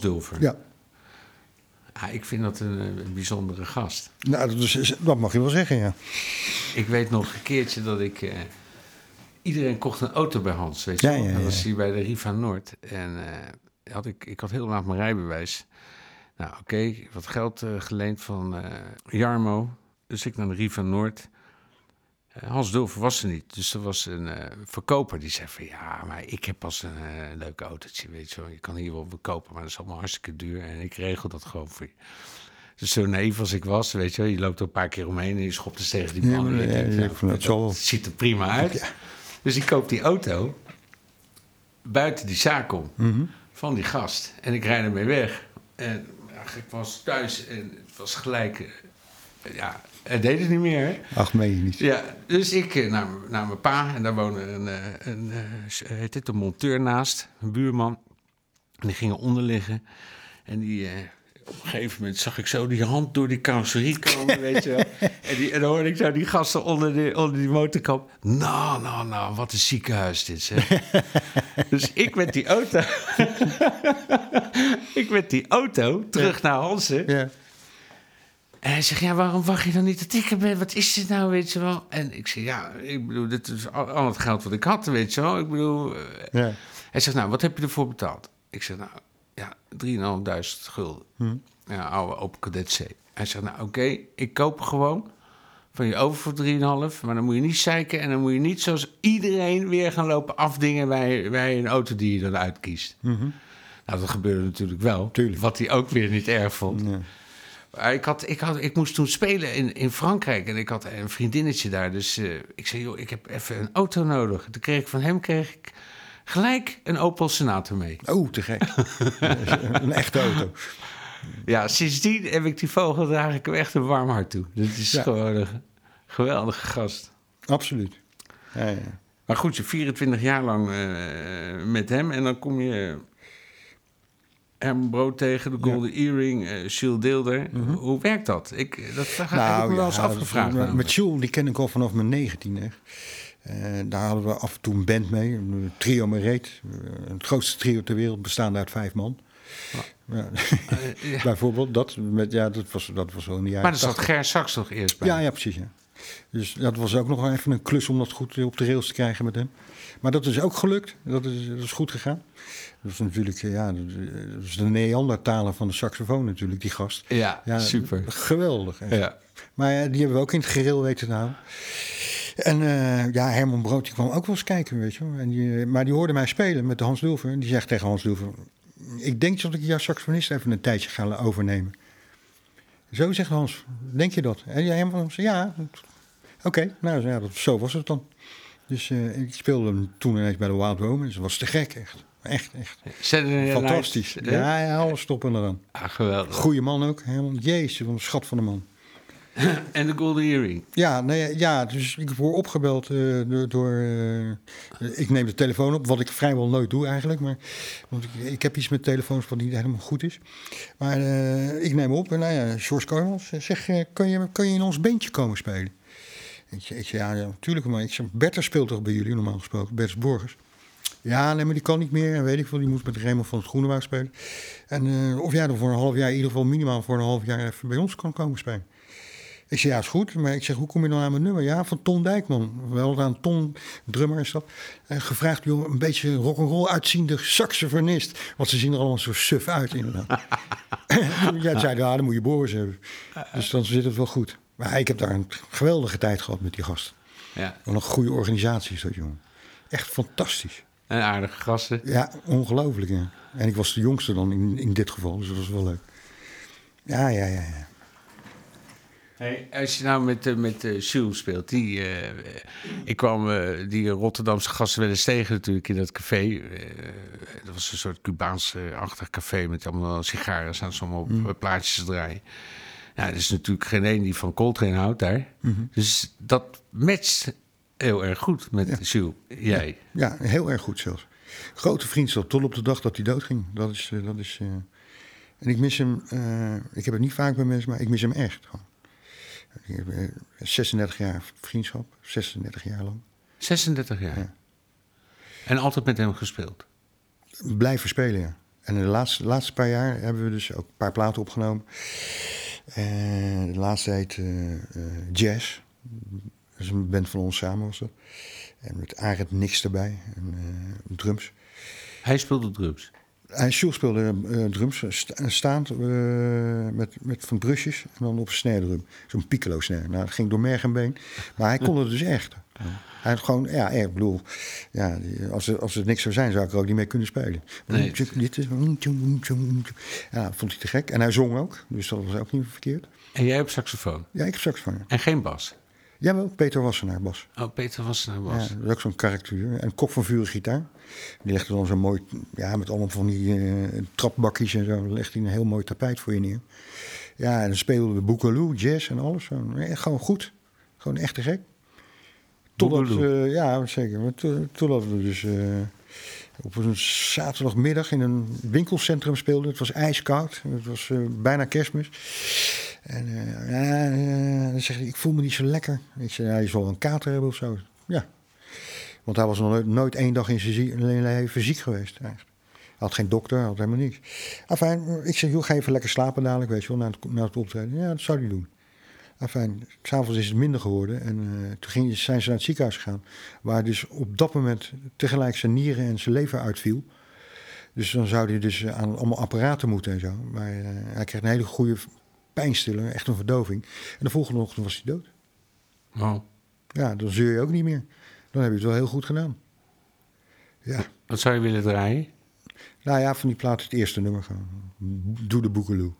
Dulver. Ja. Ik vind dat een, een bijzondere gast. Nou, dat, is, dat mag je wel zeggen, ja. Ik weet nog een keertje dat ik... eh, iedereen kocht een auto bij Hans, weet je Ja, wel. ja, dat was hier bij de Riva Noord. En eh, had ik, ik had heel laat mijn rijbewijs. Nou, oké, wat geld eh, geleend van eh, Jarmo. Dus ik naar de Riva Noord. Hans Dulver was er niet. Dus er was een eh, verkoper die zei van... ja, maar ik heb pas een eh, leuk autootje, weet je wel. Je kan hier wel verkopen, maar dat is allemaal hartstikke duur. En ik regel dat gewoon voor je. Dus zo naïef als ik was, weet je wel. Je loopt er een paar keer omheen en je schopt eens tegen die Ja, man. maar, en ja, denkt, ja, nou, dat ziet er prima uit. Dus ik koop die auto buiten die zaak om Mhm. van die gast. En ik rijd ermee weg. En ja, ik was thuis en het was gelijk... eh, ja, het deed het niet meer, hè. Ach, meen je niet. Ja, dus ik eh, naar, naar mijn pa en daar woonde een, eh, een, eh, heet dit, een monteur naast, een buurman. En die gingen onder liggen. En die, eh, op een gegeven moment zag ik zo die hand door die carrosserie komen, weet je wel. En, die, en dan hoorde ik zo die gasten onder, de, onder die motorkap. Nou, nou, nou, wat een ziekenhuis dit, zeg. dus ik met die auto... ik met die auto terug naar Hansen. Ja. En hij zegt, ja, waarom wacht je dan niet dat ik er ben? Wat is dit nou, weet je wel? En ik zeg, ja, ik bedoel, dit is al, al het geld wat ik had, weet je wel. Ik bedoel, eh, Ja. hij zegt, nou, wat heb je ervoor betaald? Ik zeg, nou, ja, 3.500 gulden. Ja, oude Open Cadet C. Hij zegt, nou, oké, ik koop gewoon van je over voor 3,5. Maar dan moet je niet zeiken en dan moet je niet zoals iedereen weer gaan lopen afdingen bij, bij een auto die je dan uitkiest. Nou, dat gebeurde natuurlijk wel. Tuurlijk. Wat hij ook weer niet erg vond. Ja. Maar ik, had, ik, had, ik moest toen spelen in, in Frankrijk en ik had een vriendinnetje daar. Dus eh, ik zei, joh, ik heb even een auto nodig. Toen kreeg ik van hem kreeg ik gelijk een Opel Senator mee. Oh, te gek. een echte auto. Ja, sindsdien heb ik die vogel, draag ik hem echt een warm hart toe. Dat is Ja. gewoon een geweldige gast. Absoluut. Ja, ja. Maar goed, je 24 jaar lang eh, met hem en dan kom je Brood tegen, de Golden Earring, eh Shield Deelder. Hoe werkt dat? Ik, dat vraag, heb ik me wel eens Mhm. Nou ja, afgevraagd. dat-. Met Jules, die ken ik al vanaf mijn negentiende. Eh daar hadden we af en toe een band mee, een trio Mereet. Eh, het grootste trio ter wereld, bestaande uit vijf man. Ja. Eh, ja. Bijvoorbeeld, dat, met, ja, dat, was, dat was wel in de jaren Maar er zat 80. Ger Saks toch eerst bij? Ja, ja, precies. Ja. Dus dat was ook nog wel even een klus om dat goed op de rails te krijgen met hem. Maar dat is ook gelukt. Dat is, dat is goed gegaan. Dat is natuurlijk, eh, ja, dat is- is de Neandertaler van de saxofoon natuurlijk, die gast. Ja, super. Geweldig. echt. Ja. Maar ja, die hebben we ook in het gereel weten te houden. En eh, ja, Herman Brood die kwam ook wel eens kijken, weet je. En die, maar die hoorde mij spelen met de Hans Dulver. En die zegt tegen Hans Dulver... Ik denk dat ik jouw saxofonist even een tijdje ga overnemen. Zo zegt Hans. Denk je dat? En Herman zei, ja. Oké, nou ja, dat, zo was het dan. Dus eh, ik speelde hem toen ineens bij de Wild Romans. Dat was te gek, echt. Echt, echt. Fantastisch. Live, hè? Ja, ja, alles stoppen eraan. Ah, geweldig. Goeie man ook. Herman, jezus, wat een schat van een man. En de Golden Earring. Ja, nee, ja, dus ik word opgebeld eh, door. door eh, ik neem de telefoon op, wat ik vrijwel nooit doe eigenlijk. Maar, want ik, ik heb iets met telefoons wat niet helemaal goed is. Maar ik neem op en nou ja, George Carmels zeg, eh, kan, je, kan je in ons bandje komen spelen? Ik, zeg- ik ja, ja, natuurlijk, maar ik zeg, Bertha speelt toch bij jullie normaal gesproken, Bertus Borgers. Ja, nee, maar die kan niet meer. En weet ik veel, die moet met Raymond van het Groenewoud spelen. En eh, of jij dan voor een half jaar, in ieder geval minimaal voor een half jaar even bij ons kan komen spelen. Ik zeg, ja, is goed. Maar ik zeg, hoe kom je dan aan mijn nummer? Ja, van Ton Dijkman. Wel aan Ton, drummer is dat. En gevraagd, joh, een beetje rock'n'roll uitziende saxofonist. Want ze zien er allemaal zo suf uit, inderdaad. ja, zei, ja, dan moet je Boris hebben. Dus dan zit het wel goed. Maar ik heb daar een geweldige tijd gehad met die gast. Ja. Wat een goede organisatie is dat, jongen. Echt fantastisch. En aardige gasten. Ja, ongelooflijk, ja. En ik was de jongste dan in, in dit geval, dus dat was wel leuk. Ja, ja, ja, ja. Hey, als je nou met, eh, met eh, Jules speelt, die, eh, ik kwam die Rotterdamse gasten wel eens tegen natuurlijk in dat café. Dat was een soort Cubaans-achtig café met allemaal sigaren, staan allemaal op Mm. plaatjes te draaien. Ja, er is natuurlijk geen een die van Coltrane houdt daar. Mhm. Dus dat matcht heel erg goed met Jules, jij. Ja, heel erg goed zelfs. Grote vriendschap, tot op de dag dat hij doodging. Dat is, eh, dat is, eh, en ik mis hem, eh, ik heb het niet vaak bij mensen, maar ik mis hem echt. Gewoon. Ik heb, eh, 36 jaar vriendschap, 36 jaar lang. 36 jaar. Ja. En altijd met hem gespeeld. Blijven spelen, ja. En in de laatste, laatste paar jaar hebben we dus ook een paar platen opgenomen. En de laatste heet eh, eh, Jazz. Dat is een band van ons samen was dat. En met Arend Nix erbij, en, eh, drums. Hij speelde drums. En Jules speelde drums sta- staand met, met van brusjes en dan op een snare drum. Zo'n piccolo snare. Nou, dat ging door merg en been. Maar hij kon het dus echt. Hij had gewoon, ja, ik bedoel, ja, als, er, als het niks zou zijn, zou ik er ook niet mee kunnen spelen. Nee. Dit is, ja, vond hij te gek. En hij zong ook, dus dat was ook niet verkeerd. En jij op saxofoon. Ja, ik heb van. En geen bas. Jawel, Peter Wassenaar, Bas. Oh, Peter was naar Ja, bas. dat is ook zo'n karakter. En Kop van Vuren gitaar. Die legde dan zo mooi, ja, met allemaal van die eh, trapbakjes en zo, legt hij een heel mooi tapijt voor je neer. Ja, en dan speelden we Boogaloo, jazz en alles. Zo. Ja, gewoon goed. Gewoon echt te gek. Totdat, eh, ja, zeker. Maar to- totdat we dus eh, op een zaterdagmiddag in een winkelcentrum speelden. Het was ijskoud. Het was eh, bijna kerstmis. En ja, dan zeg hij, ik voel me niet zo lekker. Ik zei, ja, je zal een kater hebben of zo. Ja. Want hij was nog nooit, nooit één dag in zijn leven ziek geweest. Eigenlijk. Had geen dokter, had helemaal niks. Enfin, ik zeg, joh, ga even lekker slapen dadelijk, weet je wel, na het, na het optreden. Ja, dat zou hij doen. Enfin, s'avonds is het minder geworden. En eh, toen ging, zijn ze naar het ziekenhuis gegaan. Waar dus op dat moment tegelijk zijn nieren en zijn lever uitviel. Dus dan zou hij dus eh, aan allemaal apparaten moeten en zo. Maar eh, hij kreeg een hele goede pijnstiller, echt een verdoving. En de volgende ochtend was hij dood. Oh. Ja, dan zeur je ook niet meer. Dan heb je het wel heel goed gedaan. Ja, Wat zou je willen draaien? nou ja, van die plaat het eerste nummer gewoon. Doe de Boekeloe.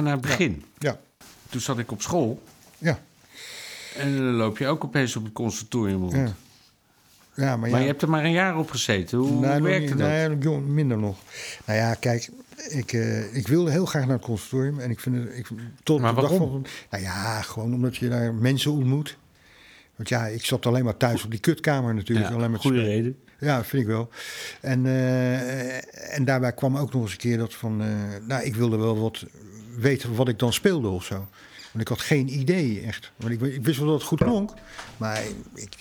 Teruggaan naar het begin. Ja, Toen zat ik op school ja, en dan loop je ook opeens op het conservatorium rond. ja. Ja, maar, ja. Maar je hebt er maar een jaar op gezeten. Hoe nog werkte dat? Nee, nog jong- minder nog. Nou ja, kijk, ik, eh, ik wilde heel graag naar het conservatorium. En ik vind het... Ik, tot Maar waarom? van... Nou ja, gewoon omdat je daar mensen ontmoet. Want ja, ik zat alleen maar thuis op die kutkamer natuurlijk. Ja, alleen maar goede reden. Ja, vind ik wel. En, eh, en daarbij kwam ook nog eens een keer dat van... eh, nou, ik wilde wel wat weten wat ik dan speelde of zo. Want ik had geen idee echt. Want ik, ik wist wel dat het goed klonk. Maar ik,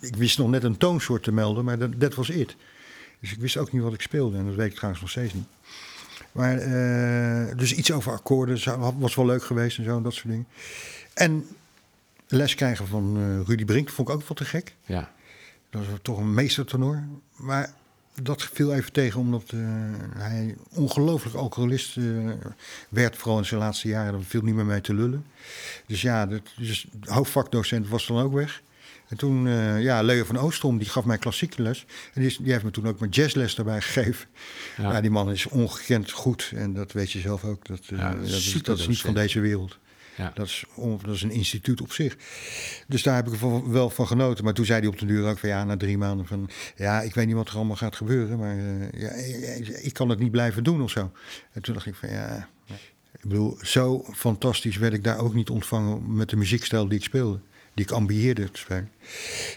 ik, wist nog net een toonsoort te melden, maar dat, dat was it. Dus ik wist ook niet wat ik speelde. En dat weet ik trouwens nog steeds niet. Maar, eh, dus iets over akkoorden zou- was wel leuk geweest en zo, en dat soort dingen. En les krijgen van eh, Rudy Brink vond ik ook wel te gek. Ja. Dat was toch een meestertenor. Maar dat viel even tegen omdat eh, hij ongelooflijk alcoholist eh, werd. Vooral in zijn laatste jaren. Daar viel niet meer mee te lullen. Dus ja, de, dus de hoofdvakdocent was dan ook weg. En toen, eh, ja, Leo van Oostrom, die gaf mij klassieke les. En die, is- die heeft me toen ook mijn jazzles daarbij gegeven. Ja. Ja. die man is ongekend goed. En dat weet je zelf ook. Dat, Ja, dat is dat, is, dat niet van deze wereld. Ja. Dat is, dat is een instituut op zich. Dus daar heb ik wel van genoten. Maar toen zei hij op de duur ook van ja, na drie maanden van ja, ik weet niet wat er allemaal gaat gebeuren. Maar eh, ja, ik, kan het niet blijven doen of zo. En toen dacht ik van ja, ik bedoel, zo fantastisch werd ik daar ook niet ontvangen met de muziekstijl die ik speelde. Die ik ambieerde te spelen.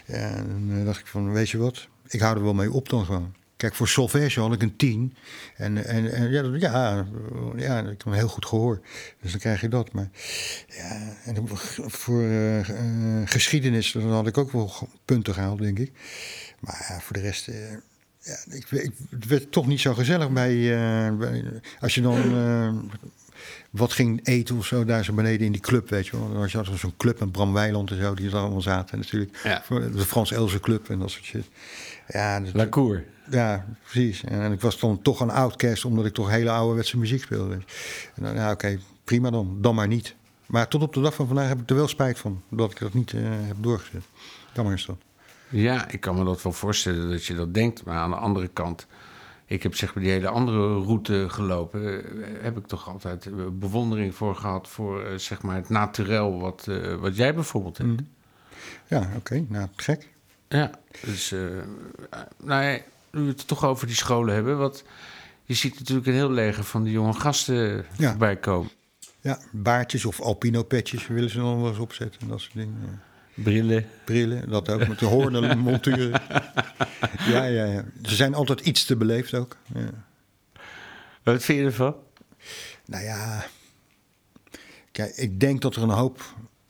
En dan eh, dacht ik van weet je wat, ik hou er wel mee op dan gewoon. Kijk, voor solfège had ik een 10. En, en, en ja, ja, ja, ik heb een heel goed gehoor. Dus dan krijg je dat. Maar ja, en voor eh, eh, geschiedenis dan had ik ook wel punten gehaald, denk ik. Maar ja, voor de rest... eh, ja, ik, ik, het werd toch niet zo gezellig bij... bij als je dan... wat ging eten of zo, daar zo beneden in die club, weet je wel. Dan altijd zo'n club met Bram Weiland en zo, die er allemaal zaten natuurlijk. Ja. De Frans Elze Club en dat soort shit. Ja, dat- La Cour. ja, precies. En ik was dan toch een outcast, omdat ik toch hele ouderwetse muziek speelde. En dan, ja, oké, prima dan. Dan maar niet. Maar tot op de dag van vandaag heb ik er wel spijt van, dat ik dat niet eh, heb doorgezet. Jammer is dat. Ja, ik kan me dat wel voorstellen dat je dat denkt. Maar aan de andere kant, ik heb zeg maar die hele andere route gelopen. eh, Heb ik toch altijd eh, bewondering voor gehad voor zeg maar het naturel wat, wat jij bijvoorbeeld hebt. Ja, oké. Nou, gek. Ja, dus eh, nou ja, nu we het toch over die scholen hebben. Wat, je ziet natuurlijk een heel leger van die jonge gasten Ja. voorbij komen. Ja, baardjes of alpino-petjes willen ze dan wel eens opzetten. En dat soort dingen. Ja. Brillen. Brillen, dat ook. Met de hoornen monturen. Ja, ja, ja. Ze zijn altijd iets te beleefd ook. Ja. Wat vind je ervan? Nou ja, kijk, ik denk dat er een hoop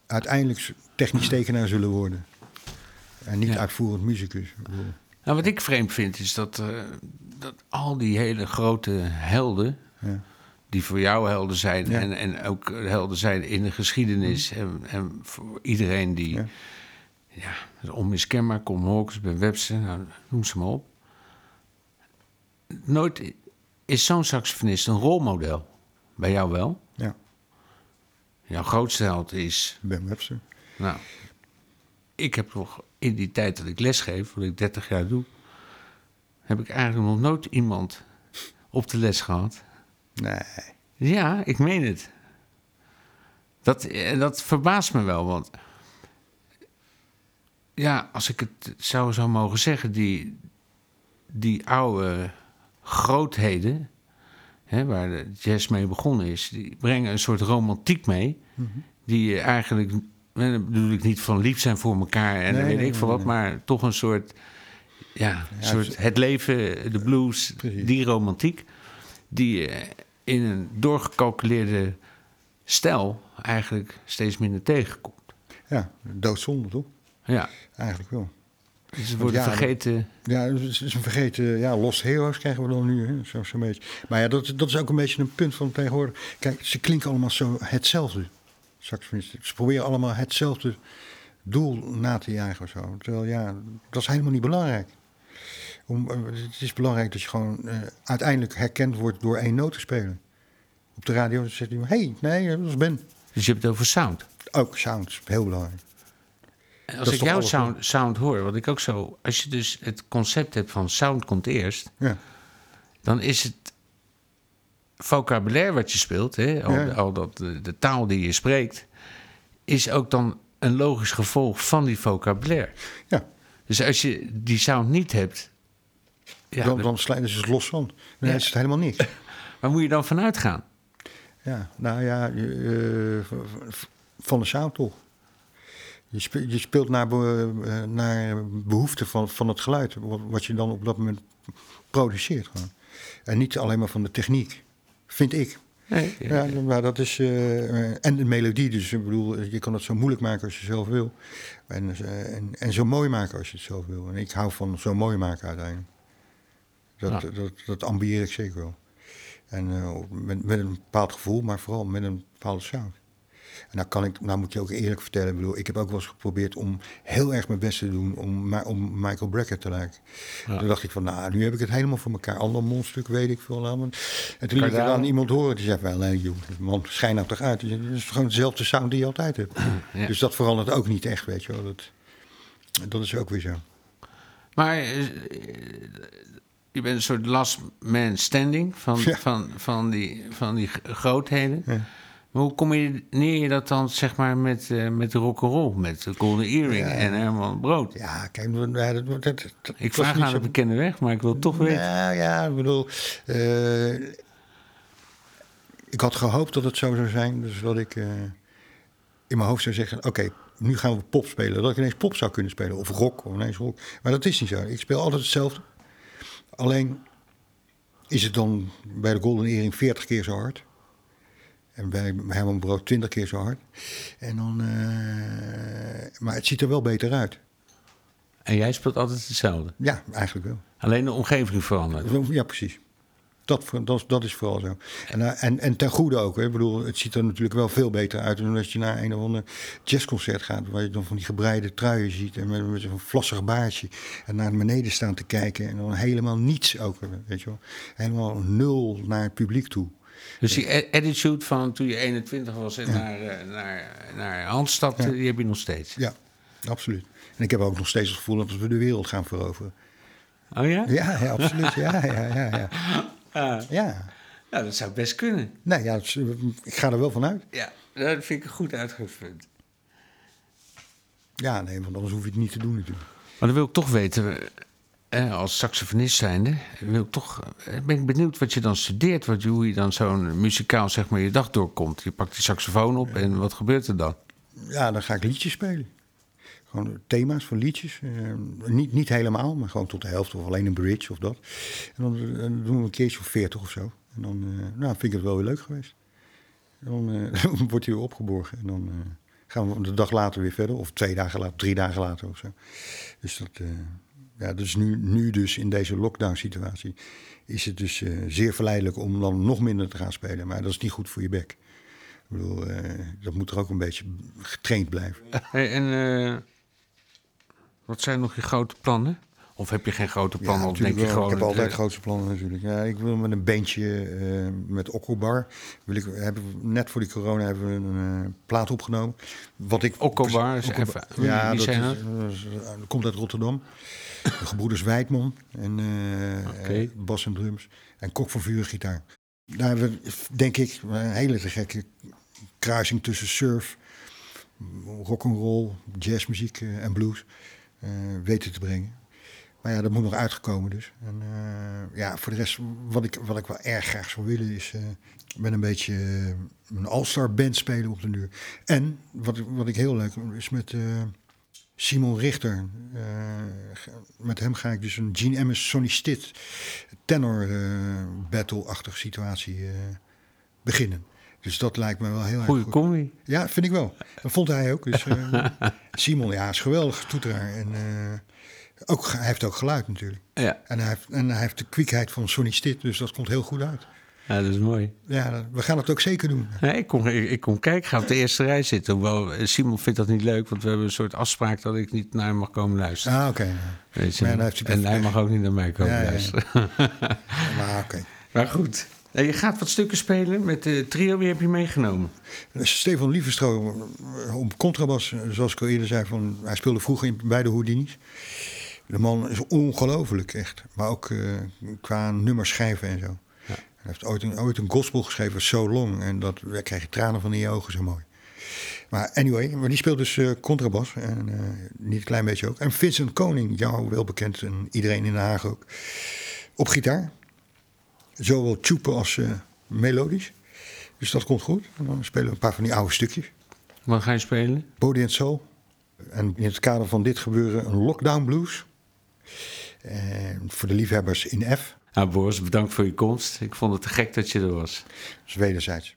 uiteindelijk technisch tekenaar zullen worden. En niet Ja. uitvoerend muzikus. Nou, wat ik vreemd vind is dat, eh, dat al die hele grote helden, Ja. die voor jou helden zijn Ja. en, en ook helden zijn in de geschiedenis en, en voor iedereen die, Ja. ja, onmiskenbaar, Con Hawkins, Ben Webster, nou, noem ze maar op. Nooit is zo'n saxofonist een rolmodel. Bij jou wel? Ja, Jouw grootste held is Ben Webster. Nou, ik heb toch in die tijd dat ik lesgeef, wat ik 30 jaar doe, heb ik eigenlijk nog nooit iemand op de les gehad. Nee. Ja, ik meen het. Dat, eh, dat verbaast me wel, want ja, als ik het zou, zou mogen zeggen, die, die oude grootheden, hè, waar de jazz mee begonnen is, die brengen een soort romantiek mee, die je eigenlijk, eh, dat bedoel ik niet van lief zijn voor elkaar en Nee, weet nee, ik veel nee, wat, maar toch een soort, ja, soort het leven, de blues, Precies. die romantiek, die je in een doorgecalculeerde stijl eigenlijk steeds minder tegenkomt. Ja, doodzonde toch? Ja, Eigenlijk wel. dus ze worden ja, vergeten. Ja, het is het een vergeten... Ja, Lost Heroes krijgen we dan nu, hè? Zo, zo'n beetje. Maar ja, dat, dat is ook een beetje een punt van tegenwoordig. Kijk, ze klinken allemaal zo hetzelfde. Saxofonisten. Ze proberen allemaal hetzelfde doel na te jagen of zo. Terwijl, ja, dat is helemaal niet belangrijk. Om, eh, het is belangrijk dat je gewoon eh, uiteindelijk herkend wordt door één noot te spelen. Op de radio zegt iemand, hey, nee, dat is Ben. Dus je hebt het over sound. Ook sound is heel belangrijk. En als ik jouw sound, sound hoor, wat ik ook zo... Als je dus het concept hebt van sound komt eerst... Ja, dan is het vocabulaire wat je speelt... Hè, al, Ja. al dat, de, de taal die je spreekt... is ook dan een logisch gevolg van die vocabulaire. ja. Dus als je die sound niet hebt... Ja, dan, dan- slijten ze het los van. Dan Ja. is het helemaal niks. waar moet je dan vanuit gaan? Ja, nou ja, eh, van de sound toch. Je speelt, je speelt naar, be- eh, naar behoefte van, van het geluid, wat, wat je dan op dat moment produceert. Gewoon. En niet alleen maar van de techniek, vind ik. Nee, Ja, maar dat is. eh, en de melodie, dus ik bedoel, je kan het zo moeilijk maken als je zelf wil. En, eh, en, en zo mooi maken als je het zelf wil. En ik hou van zo mooi maken uiteindelijk. Dat, Ja. dat, dat ambieer ik zeker wel. En eh, met, met een bepaald gevoel, maar vooral met een bepaalde sound. En nou, kan ik, nou moet je ook eerlijk vertellen, ik, bedoel, ik heb ook wel eens geprobeerd om heel erg mijn best te doen om, om Michael Brecker te lijken. Ja. Toen dacht ik van, nou, nu heb ik het helemaal voor elkaar. Ander mondstuk weet ik veel aan. En toen liet ik aan iemand horen, die zei van, nee joh, man, schijn nou toch uit. Het is gewoon dezelfde sound die je altijd hebt. Ja. Dus dat verandert ook niet echt, weet je wel. Dat, dat is ook weer zo. Maar eh, je bent een soort last man standing van, Ja. van, van, die, van die grootheden. Ja. Maar hoe combineer je dat dan zeg maar met, eh met de rock'n'roll, met de Golden Earring Ja. en Herman Brood? Ja, kijk, dat, dat, dat, dat- Ik vraag naar de zo- bekende weg, maar ik wil toch weten. Ja, ja, ik bedoel... eh, ik had gehoopt dat het zo zou zijn. Dus dat ik eh, in mijn hoofd zou zeggen... Oké, nu gaan we pop spelen. Dat ik ineens pop zou kunnen spelen. Of rock, of ineens rock. Maar dat is niet zo. Ik speel altijd hetzelfde. Alleen is het dan bij de Golden Earring 40 keer zo hard. En bij Herman Brood 20 keer zo hard. En dan, eh, maar het ziet er wel beter uit. En jij speelt altijd hetzelfde. Ja, eigenlijk wel. Alleen de omgeving verandert. Ja, precies. Dat, dat, dat is vooral zo. En, eh, en, en ten goede ook. Hè. Ik bedoel, het ziet er natuurlijk wel veel beter uit dan als je naar een of ander jazzconcert gaat. Waar je dan van die gebreide truien ziet. En met, met zo'n vlassig baardje. En naar beneden staan te kijken. En dan helemaal niets ook. Weet je wel. Helemaal nul naar het publiek toe. Dus die attitude van toen je 21 was en naar, eh, naar, naar Hans stapte, die heb je nog steeds. Ja, absoluut. En ik heb ook nog steeds het gevoel dat we de wereld gaan veroveren. Oh ja? Ja, ja absoluut. Ja, ja, ja, ja. Ja. ja, dat zou best kunnen. Nee, ja, is- ik ga er wel van uit. Ja, dat vind ik een goed uitgangspunt. Ja, nee, want anders hoef je het niet te doen natuurlijk. Maar dan wil ik toch weten, eh, als saxofonist zijnde, wil ik toch, eh, ben ik benieuwd wat je dan studeert, wat, hoe je dan zo'n muzikaal zeg maar je dag doorkomt. Je pakt die saxofoon op en wat gebeurt er dan? Ja, dan ga ik liedjes spelen. Gewoon thema's van liedjes. Eh, niet, niet helemaal, maar gewoon tot de helft of alleen een bridge of dat. En dan, doen we een keertje of veertig of zo. En dan eh, nou, vind ik het wel weer leuk geweest. Dan eh, wordt hij weer opgeborgen. En dan gaan we de dag later weer verder. Of twee dagen later, drie dagen later of zo. Dus dat... ja, dus nu, nu dus in deze lockdown situatie is het dus eh, zeer verleidelijk om dan nog minder te gaan spelen. Maar dat is niet goed voor je bek. Ik bedoel, eh, dat moet er ook een beetje getraind blijven. Hey, en eh, wat zijn nog je grote plannen? Of heb je geen grote plannen? of denk natuurlijk je wel. gewoon, ik heb altijd grootste plannen natuurlijk. Ja, ik wil met een bandje eh, met Okkobar. Wil ik, we, net voor die corona hebben we een plaat opgenomen. Wat ik, Okkobar is Okkobar- even- Ja, is, dat komt uit Rotterdam. De gebroeders Wijtman en eh, bas en drums. En Kok van Vuur gitaar. Daar hebben we, denk ik, een hele te gekke kruising tussen surf, rock'n'roll, jazzmuziek eh, en blues weten te brengen. Maar ja, dat moet nog uitgekomen dus. En ja, voor de rest, wat ik, wat ik wel erg graag zou willen is eh, met een beetje een all-star band spelen op de duur. En wat, ik- wat ik heel leuk is met Simon Richter. eh, met hem ga ik dus een Gene Emmons Sonny Stitt tenor eh, battle-achtige situatie eh, beginnen. Dus dat lijkt me wel heel erg Goeie goed. combi. Ja, vind ik wel. Dat vond hij ook. Dus, Simon, ja, is geweldig toeteraar. En ook, hij heeft ook geluid natuurlijk. Ja, En hij heeft, en hij heeft de kwiekheid van Sonny Stitt, dus dat komt heel goed uit. Ja, dat is mooi. Ja, we gaan het ook zeker doen. Ja, ik, kom, ik, ik kom kijken, ik ga op de eerste rij zitten. Hoewel eh, Simon vindt dat niet leuk, want we hebben een soort afspraak dat ik niet naar hem mag komen luisteren. Ah, oké. Weet je. hij en hij mag ook niet naar mij komen Ja, ja, ja. luisteren. Maar oké. maar goed. Eh, Je gaat wat stukken spelen met de trio. Wie heb je meegenomen? Stefan Lieverstro eh, op contrabas, zoals ik al eerder zei, van, hij speelde vroeger in, bij de Houdini's. De man is ongelooflijk, echt. Maar ook qua nummers schrijven en zo. Hij heeft ooit een, ooit een gospel geschreven, So Long. En dat, daar krijg je tranen van in je ogen, zo mooi. Maar anyway, maar die speelt dus eh, contrabas. En eh, niet een klein beetje ook. En Vincent Koning, jou wel bekend en iedereen in Den Haag ook. Op gitaar. Zowel tjoepen als eh, melodisch. Dus dat komt goed. En dan spelen we een paar van die oude stukjes. Wat ga je spelen? Body and Soul. En in het kader van dit gebeuren een lockdown blues. En voor de liefhebbers in F. Nou, Boris, bedankt voor je komst. Ik vond het te gek dat je er was. Dus wederzijds.